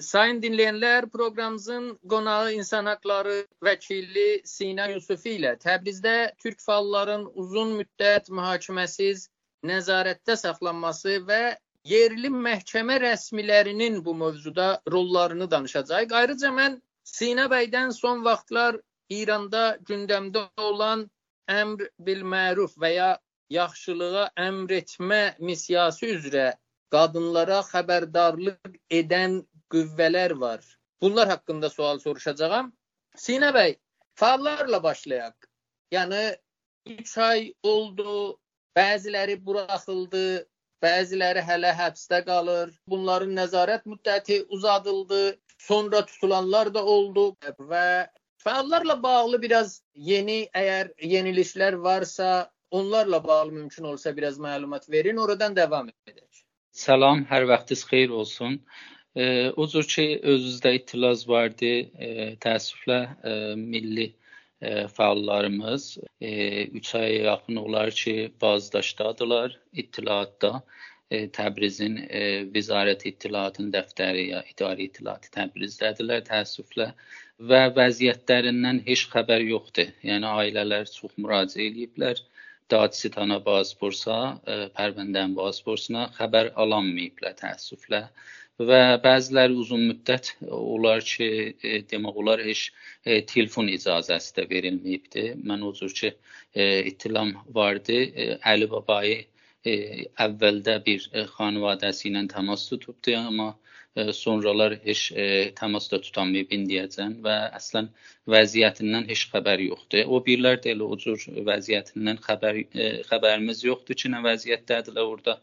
Sayın dinleyenler, programımızın qonağı insan hakları vəkili Sina Yusufi ilə Təbrizdə türk fəalların uzun müddət mühakiməsiz nəzarətdə saxlanması və yerli məhkəmə rəsmilərinin bu mövzuda rollarını danışacağıq. Ayrıca mən Sina bəydən son vaxtlar İranda gündəmdə olan əmr bil məruf və ya yaxşılığa əmr etmə missiyası üzrə qadınlara xəbərdarlıq edən qüvvələr var. Bunlar haqqında sual soruşacağam. Sinə bəy, fəallarla başlayaq. Yəni 3 ay oldu, bəziləri buraxıldı, bəziləri hələ həbsdə qalır. Bunların nəzarət müddəti uzadıldı. Sonra tutulanlar da oldu və fəallarla bağlı biraz yeni əgər yenilişlər varsa, onlarla bağlı mümkün olsa biraz məlumat verin, oradan davam edək. Salam, hər vaxtınız xeyir olsun. O cür ki, özünüzdə itiraz vardı. E, təəssüflə e, milli e, fəallarımız 3 e, aya yaxın olar ki, bazdaşdadılar ittilaatda. Təbrizin Vizarət İttilaatın dəftəri ya İdarə İttilaatı Təbrizdədirlər təəssüflə və vəziyyətlərindən heç xəbər yoxdur. Yəni ailələr çox müraciət ediblər. Dadsitana Bazbursa, Pərvəndən Bazbursuna xəbər alanmayıblar təəssüflə və bəziləri uzun müddət olar ki, e, demək olar heç e, telefon icazəsi də verilməyibdi. Mən o cür ki, e, ittilam vardı. E, Əli babayı e, əvvəldə bir e, xanvadəsi ilə təmas tutubdu, amma e, sonralar heç e, təmas da tutamayıb indiyəcən və əslən vəziyyətindən heç xəbər yoxdur. O birlər də elə o cür vəziyyətindən xəbər e, xəbərimiz yoxdur ki, nə vəziyyətdədirlər orada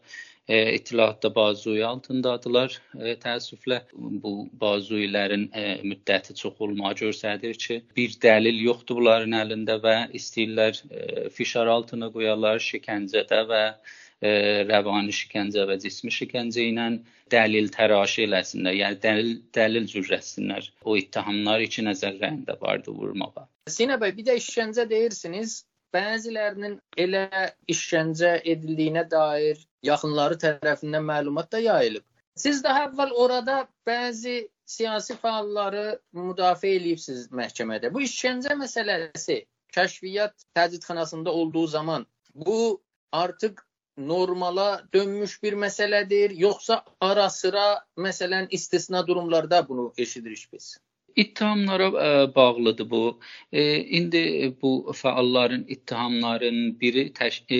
e, ittilaatda bazuyu altındadılar. E, təəssüflə bu bazuilərin e, müddəti çox olmağı göstərir ki, bir dəlil yoxdur bunların əlində və istəyirlər e, fişar altına qoyarlar şikəncədə və e, rəvani şikəncə və cismi şikəncə ilə dəlil təraşi eləsinlər, yəni dəlil dəlil cürrəsinlər. O ittihamlar iki nəzərlərində vardı vurmağa. Sinə bəy, bir də işgəncə deyirsiniz bəzilərinin elə işgəncə edildiyinə dair yaxınları tərəfindən məlumat da yayılıb. Siz daha əvvəl orada bəzi siyasi fəalları müdafiə eləyibsiniz məhkəmədə. Bu işgəncə məsələsi kəşfiyyat təcridxanasında olduğu zaman bu artıq normala dönmüş bir məsələdir, yoxsa ara sıra məsələn istisna durumlarda bunu eşidirik biz? İttihamlara e, bağlıdır bu. E, indi bu fəalların ittihamlarının biri təş e,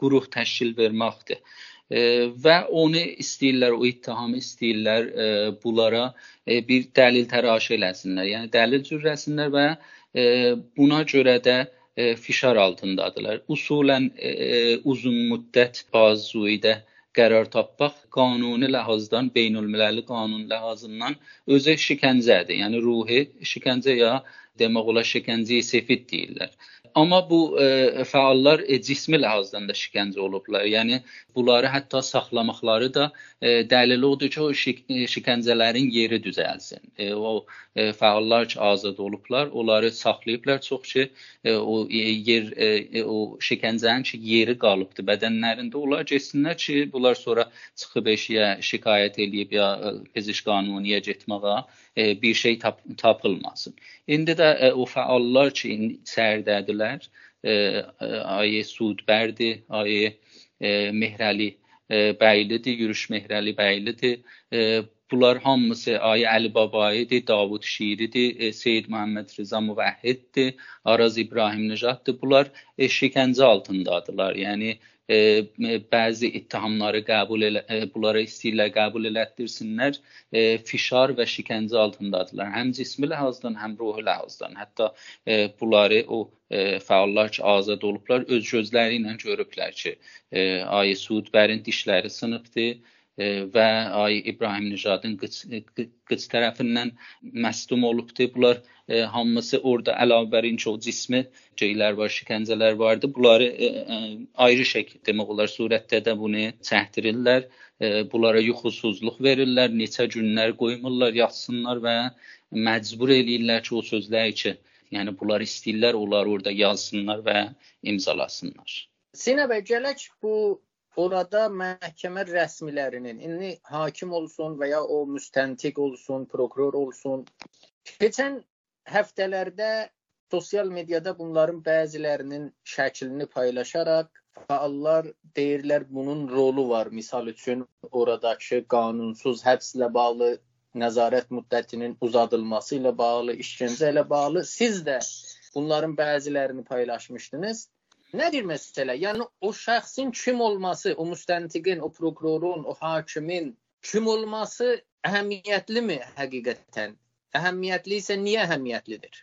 quruq təşkil verməkdir. E, və onu istəyirlər, o ittihamı istəyirlər e, bunlara e, bir dəlil təraş eləsinlər. Yəni dəlil cürrəsinlər və e, buna görə də e, fişar altındadılar. Usulən e, uzun müddət bazuidə qərar tapmaq qanuni ləhazdan, beynəlmiləli qanun ləhazından özü şikəncədir. Yəni ruhi şikəncə ya demək olar şikəncəyi sefid deyirlər. Amma bu e, fəallar e, cismi ləhazdan da şikəncə olublar. Yəni bunları hətta saxlamaqları da e, dəlil odur ki, o şik şikəncələrin yeri düzəlsin. E, o e, fəallar ki, azad olublar, onları saxlayıblar çox ki, e, o yer e, o şikəncənin ki, yeri qalıbdı bədənlərində. Onlar getsinlər ki, bunlar sonra çıxıb eşiyə şikayət eləyib ya peziş qanuniyə getməyə e, bir şey tap tapılmasın. İndi də e, o fəallar ki, səhərdədirlər, e, e, Ayə Sudbərdi, Ayə e, Mehrəli e, bəylidir, Bunlar hamısı Ayə Əli Babayidir, Davud Şiridir, e, Seyid Məhəmməd Rıza Müvəhhiddir, Araz İbrahim Nəcaddır. Bunlar şikəncə altındadılar. Yəni e, bəzi ittihamları qəbul elə, e, bunlara istəyirlər qəbul elətdirsinlər. E, fişar və şikəncə altındadılar. Həm cismi ləhazdan, həm ruhi ləhazdan. Hətta e, bunları o e, fəallar ki, azad olublar, öz gözləri ilə görüblər ki, e, Ayə Suudbərin dişləri sınıbdır və Ay İbrahim Nijadın qıç, qıç tərəfindən məsdum olubdu. Bunlar e, hamısı orada əlavə bərinci o cismi şeylər var, şikəncələr vardı. Bunları e, e, ayrı şəkildə demək olar surətdə də bunu çəkdirirlər. E, bunlara yuxusuzluq verirlər, neçə günlər qoymurlar, yatsınlar və məcbur eləyirlər ki, o sözləri ki, yəni bunlar istəyirlər, onlar orada yazsınlar və imzalasınlar. Sinə bəy, gələk bu orada məhkəmə rəsmilərinin, indi hakim olsun və ya o müstəntiq olsun, prokuror olsun, keçən həftələrdə sosial mediada bunların bəzilərinin şəklini paylaşaraq fəallar deyirlər bunun rolu var. Misal üçün oradakı qanunsuz həbslə bağlı nəzarət müddətinin uzadılması ilə bağlı, işgəncə ilə bağlı siz də bunların bəzilərini paylaşmışdınız. Nədir məsələ? Yəni o şəxsin kim olması, o müstəntiqin, o prokurorun, o hakimin kim olması əhəmiyyətlimi həqiqətən? Əhəmiyyətli isə niyə əhəmiyyətlidir?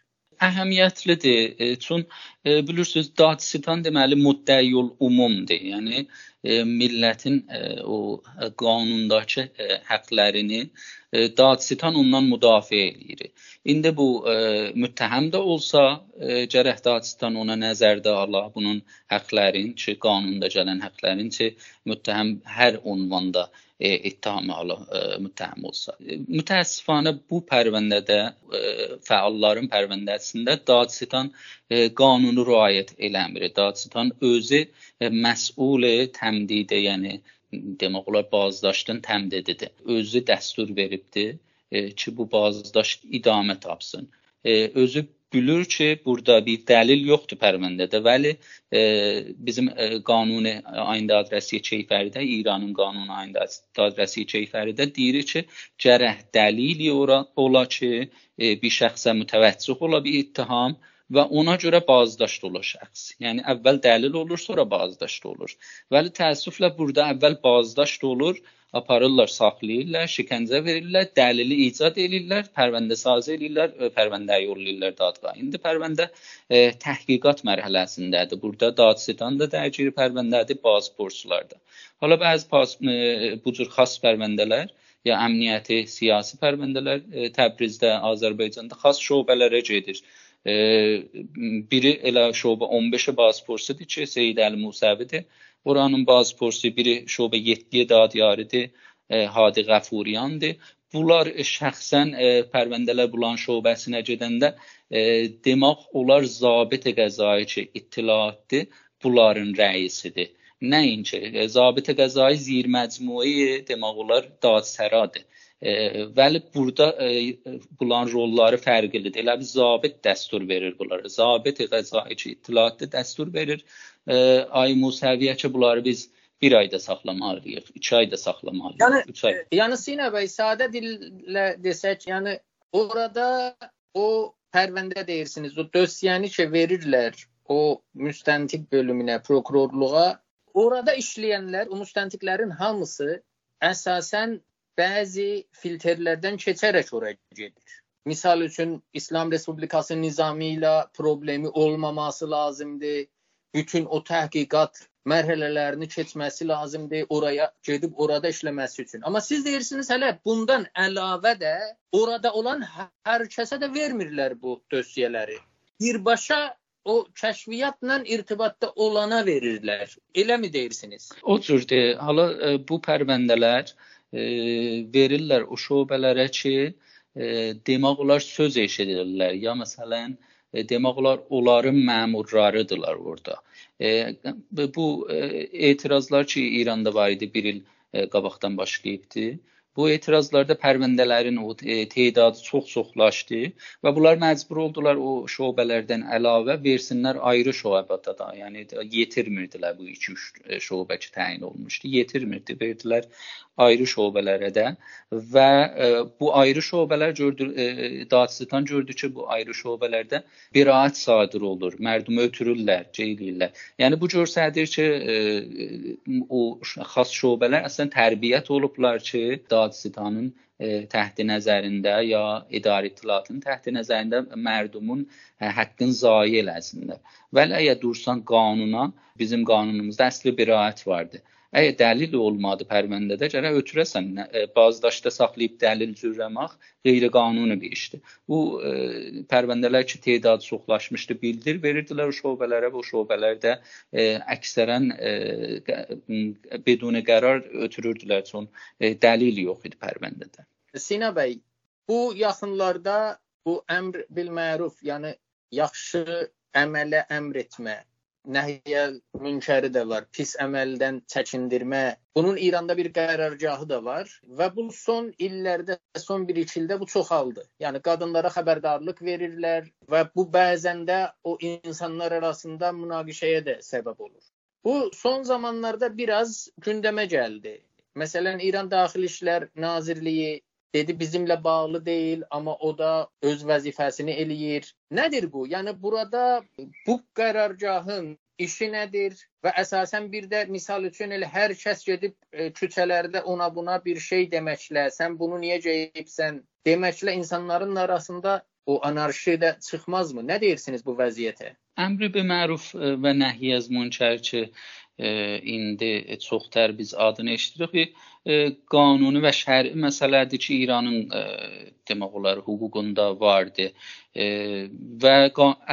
Əhəmiyyətlidir. E, çün e, bilirsiniz dadstan deməli müddəiyül umumdur. Yəni e, millətin e, o qanundakı e, həqqlərini e, dadstan ondan müdafiə eləyir. İndi bu e, müttəhəm də olsa, e, gərək dadstan ona nəzərdə ala bunun həqqlərin, ki, qanunda gələn həqqlərin ki, müttəhəm hər ünvanda e, ittiham ala e, müttəhəm olsa. E, mütəəssifanə bu pərvəndədə e, fəalların pərvəndəsində Dadstan e, qanunu riayət eləmir. Dadstan özü e, məsul təmdidə, yəni demək olar bazdaşdın təmdididir. Özü dəstur veribdi ki, bu bazdaş idamə tapsın. E, özü bilir ki, burada bir dəlil yoxdur pərvəndədə. Bəli, e, bizim e, qanuni ayında adresi keyfəridə, İranın qanuni ayında adresi keyfəridə deyir ki, gərək dəlili ola, ki, e, bir şəxsə mütəvəccüh ola bir ittiham və ona görə bazdaşt olur şəxs. Yəni əvvəl dəlil olur, sonra bazdaşt olur. Bəli, təəssüflə burada əvvəl bazdaşt olur, aparırlar, saxlayırlar, şikəncə verirlər, dəlili icad edirlər, pərvəndə sazı edirlər, pərvəndə yollayırlar dadqaha. İndi pərvəndə e, təhqiqat mərhələsindədir. Burada dadstan da dərgiri pərvəndədir, bazı borçlarda. Hala bəzi pas, e, bu cür xas pərvəndələr ya əmniyyəti, siyasi pərvəndələr e, Təbrizdə, Azərbaycanda xas şöbələrə gedir. Biri elə şöbə 15-ə bazı borçludur ki, Seyid Əli Musəvidir. Oranın bazpursi biri şöbə 7-yə dadiyaridir, e, Hadi Qəfuriyandır. Bunlar şəxsən e, pərvəndələr bulan şöbəsinə gedəndə e, demək olar zabit qəzayı ki, ittilaatdır, bunların rəisidir. Nəinki zabit qəzayı zir məcmui demək olar dadsəradır. E, vəli burada e, bunların rolları fərqlidir. Elə bir zabit dəstur verir bunlara. Zabit qəzayı ki, ittilaatdır, dəstur verir ay Musəviyə ki, bunları biz bir ayda saxlamalıyıq, iki ayda saxlamalıyıq, yəni, üç ay. Yəni Sina bəy, sadə dillə desək, yəni orada o pərvəndə deyirsiniz, o dösyəni ki verirlər o müstəntiq bölümünə, prokurorluğa, orada işləyənlər, o müstəntiqlərin hamısı əsasən bəzi filtrlərdən keçərək ora gedir. Misal üçün İslam Respublikası nizamı ilə problemi olmaması lazımdır bütün o təhqiqat mərhələlərini keçməsi lazımdır oraya gedib orada işləməsi üçün. Amma siz deyirsiniz hələ bundan əlavə də orada olan hər kəsə də vermirlər bu dösyələri. Birbaşa o kəşfiyyatla irtibatda olana verirlər. Eləmi deyirsiniz? O cürdür. Hala e, bu pərvəndələr verirlər o şöbələrə ki, e, demək olar söz eşidirlər. Ya məsələn, e, demək olar onların məmurlarıdırlar orada. E, bu etirazlar ki, İranda var idi bir il qabaqdan başlayıbdı. Bu etirazlarda pərvəndələrin o tedadı çox-çoxlaşdı və bunlar məcbur oldular o şöbələrdən əlavə versinlər ayrı şöbədə da. Yəni yetirmirdilər bu 2-3 şöbə ki təyin olmuşdu. Yetirmirdi, verdilər ayrı şöbələrə də və e, bu ayrı şöbələr gördü e, Daçistan gördü ki, bu ayrı şöbələrdə biraət sadir olur. Mərdum ötürürlər, ceylirlər. Yəni bu göstərir ki, e, o xas şöbələr əslən tərbiyyət olublar ki, Daçistanın e, təhti nəzərində ya idarə ittilatının təhti nəzərində mərdumun ə, haqqın zayi eləsinlər. Vələ əgər dursan qanuna, bizim qanunumuzda əsli biraət vardır. Əgər dəlil olmadı pərvəndədə gərək ötürəsən. E, Bazdaşda saxlayıb dəlil cürləmək qeyri-qanuni bir işdir. Bu e, pərvəndələr ki, tedadı çoxlaşmışdı, bildir verirdilər o şöbələrə və o şöbələrdə e, əksərən e, beduni qərar ötürürdülər çün dəlil yox idi pərvəndədə. Sina bəy, bu yaxınlarda bu əmr bil məruf, yəni yaxşı əmələ əmr etmə nəhyə münkəri də var, pis əməldən çəkindirmə. Bunun İranda bir qərargahı da var və bu son illərdə, son 1-2 ildə bu çoxaldı. Yəni qadınlara xəbərdarlıq verirlər və bu bəzən də o insanlar arasında münaqişəyə də səbəb olur. Bu son zamanlarda biraz gündəmə gəldi. Məsələn, İran Daxili İşlər Nazirliyi dedi bizimlə bağlı deyil, amma o da öz vəzifəsini eləyir. Nədir bu? Yəni burada bu qərargahın işi nədir və əsasən bir də misal üçün elə hər kəs gedib e, küçələrdə ona buna bir şey deməklə, sən bunu niyə deyibsən deməklə insanların arasında o anarşi də çıxmazmı? Nə deyirsiniz bu vəziyyətə? Əmri bi məruf və nəhyi az münkər ki, indi çoxtər biz adını eşidirik qanuni və şər'i məsələdir ki, İranın demək olar hüququnda vardı və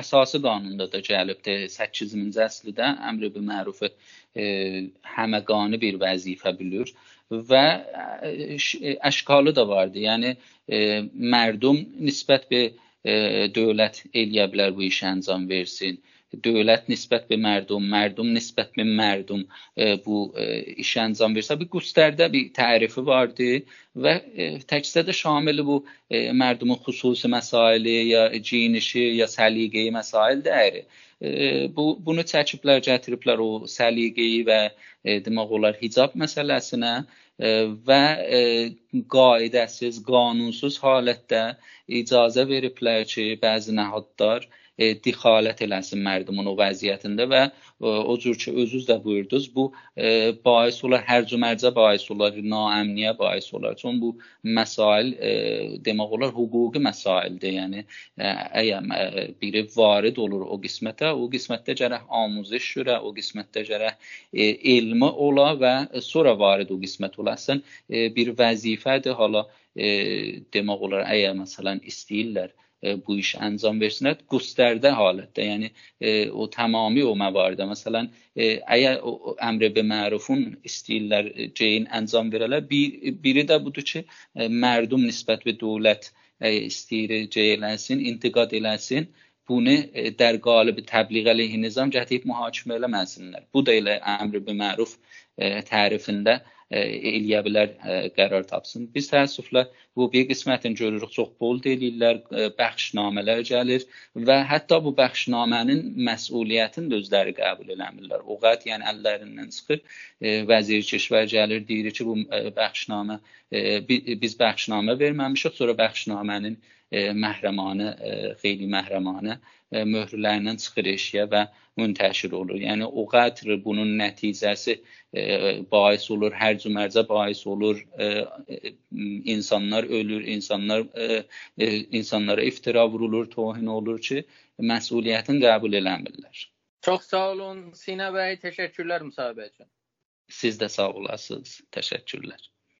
əsası qanunda da gəlibdir. 8-ci əsrdə əmr bi məruf həməqani bir vəzifə bilir və əşkalı da vardı. Yəni mərdum nisbət be dövlət eləyə bilər bu işi əncam versin. dövlət nisbət bir mərdum, mərdum nisbət bir mərdum e, bu işi əncam versə, bir qüstərdə bir tərifi vardı və təkcə də şamil bu mərdumun xüsusi məsaili ya cinişi ya səliqəyi məsail. E, bu bunu çəkiblər, gətiriblər o səliqəyi və demək olar hicab məsələsinə və qaidəsiz, qanunsuz halətdə icazə veriblər ki, bəzi nəhadlar e, dixalət eləsin mərdumun o vəziyyətində və e, o cür ki özünüz də buyurdunuz bu e, bais olar hərc mərcə bais olar, naəmniyə bais olar. Çün bu məsail e, demək olar hüquqi məsaildir. Yəni e, əgər e, biri varid olur o qismətə, o qismətdə gərək amuziş şürə, o qismətdə gərək e, elmi ola və sonra varid o qismət olasın. E, bir fərdi hala e, demək olar əgər məsələn istəyirlər e, bu iş ənzam versinlər göstərdə halətdə yəni e, o tamami o məvaridə məsələn e, əgər o əmr be mərufun istəyirlər ceyin ənzam verələr bir, biri də budur ki e, mərdum nisbət və dövlət e, istəyir ceyləsin intiqad eləsin e, e, در قالب تبلیغ علیه nizam gətirib mühakimə eləməsinlər. Bu da elə əmr be məruf e, tərifində eləyə bilər qərar tapsın. Biz təəssüflə bu bir qismətini görürük, çox bol deyirlər, bəxşnamələr gəlir və hətta bu bəxşnamənin məsuliyyətini də özləri qəbul eləmirlər. O qat yəni əllərindən çıxır. Vəzir keşvər gəlir, deyir ki, bu bəxşnamə biz bəxşnamə verməmişik, sonra bəxşnamənin məhrəmanə, xeyli məhrəmanə möhrlərindən çıxır eşiyə və müntəşir olur. Yəni o qədər bunun nəticəsi e, bais olur, hərc mərcə bais olur, e, insanlar ölür, insanlar e, e, insanlara iftira vurulur, tohin olur ki, məsuliyyətini qəbul eləmirlər. Çox sağ olun Sina bəy, təşəkkürlər müsahibə üçün. Siz də sağ olasınız. Təşəkkürlər.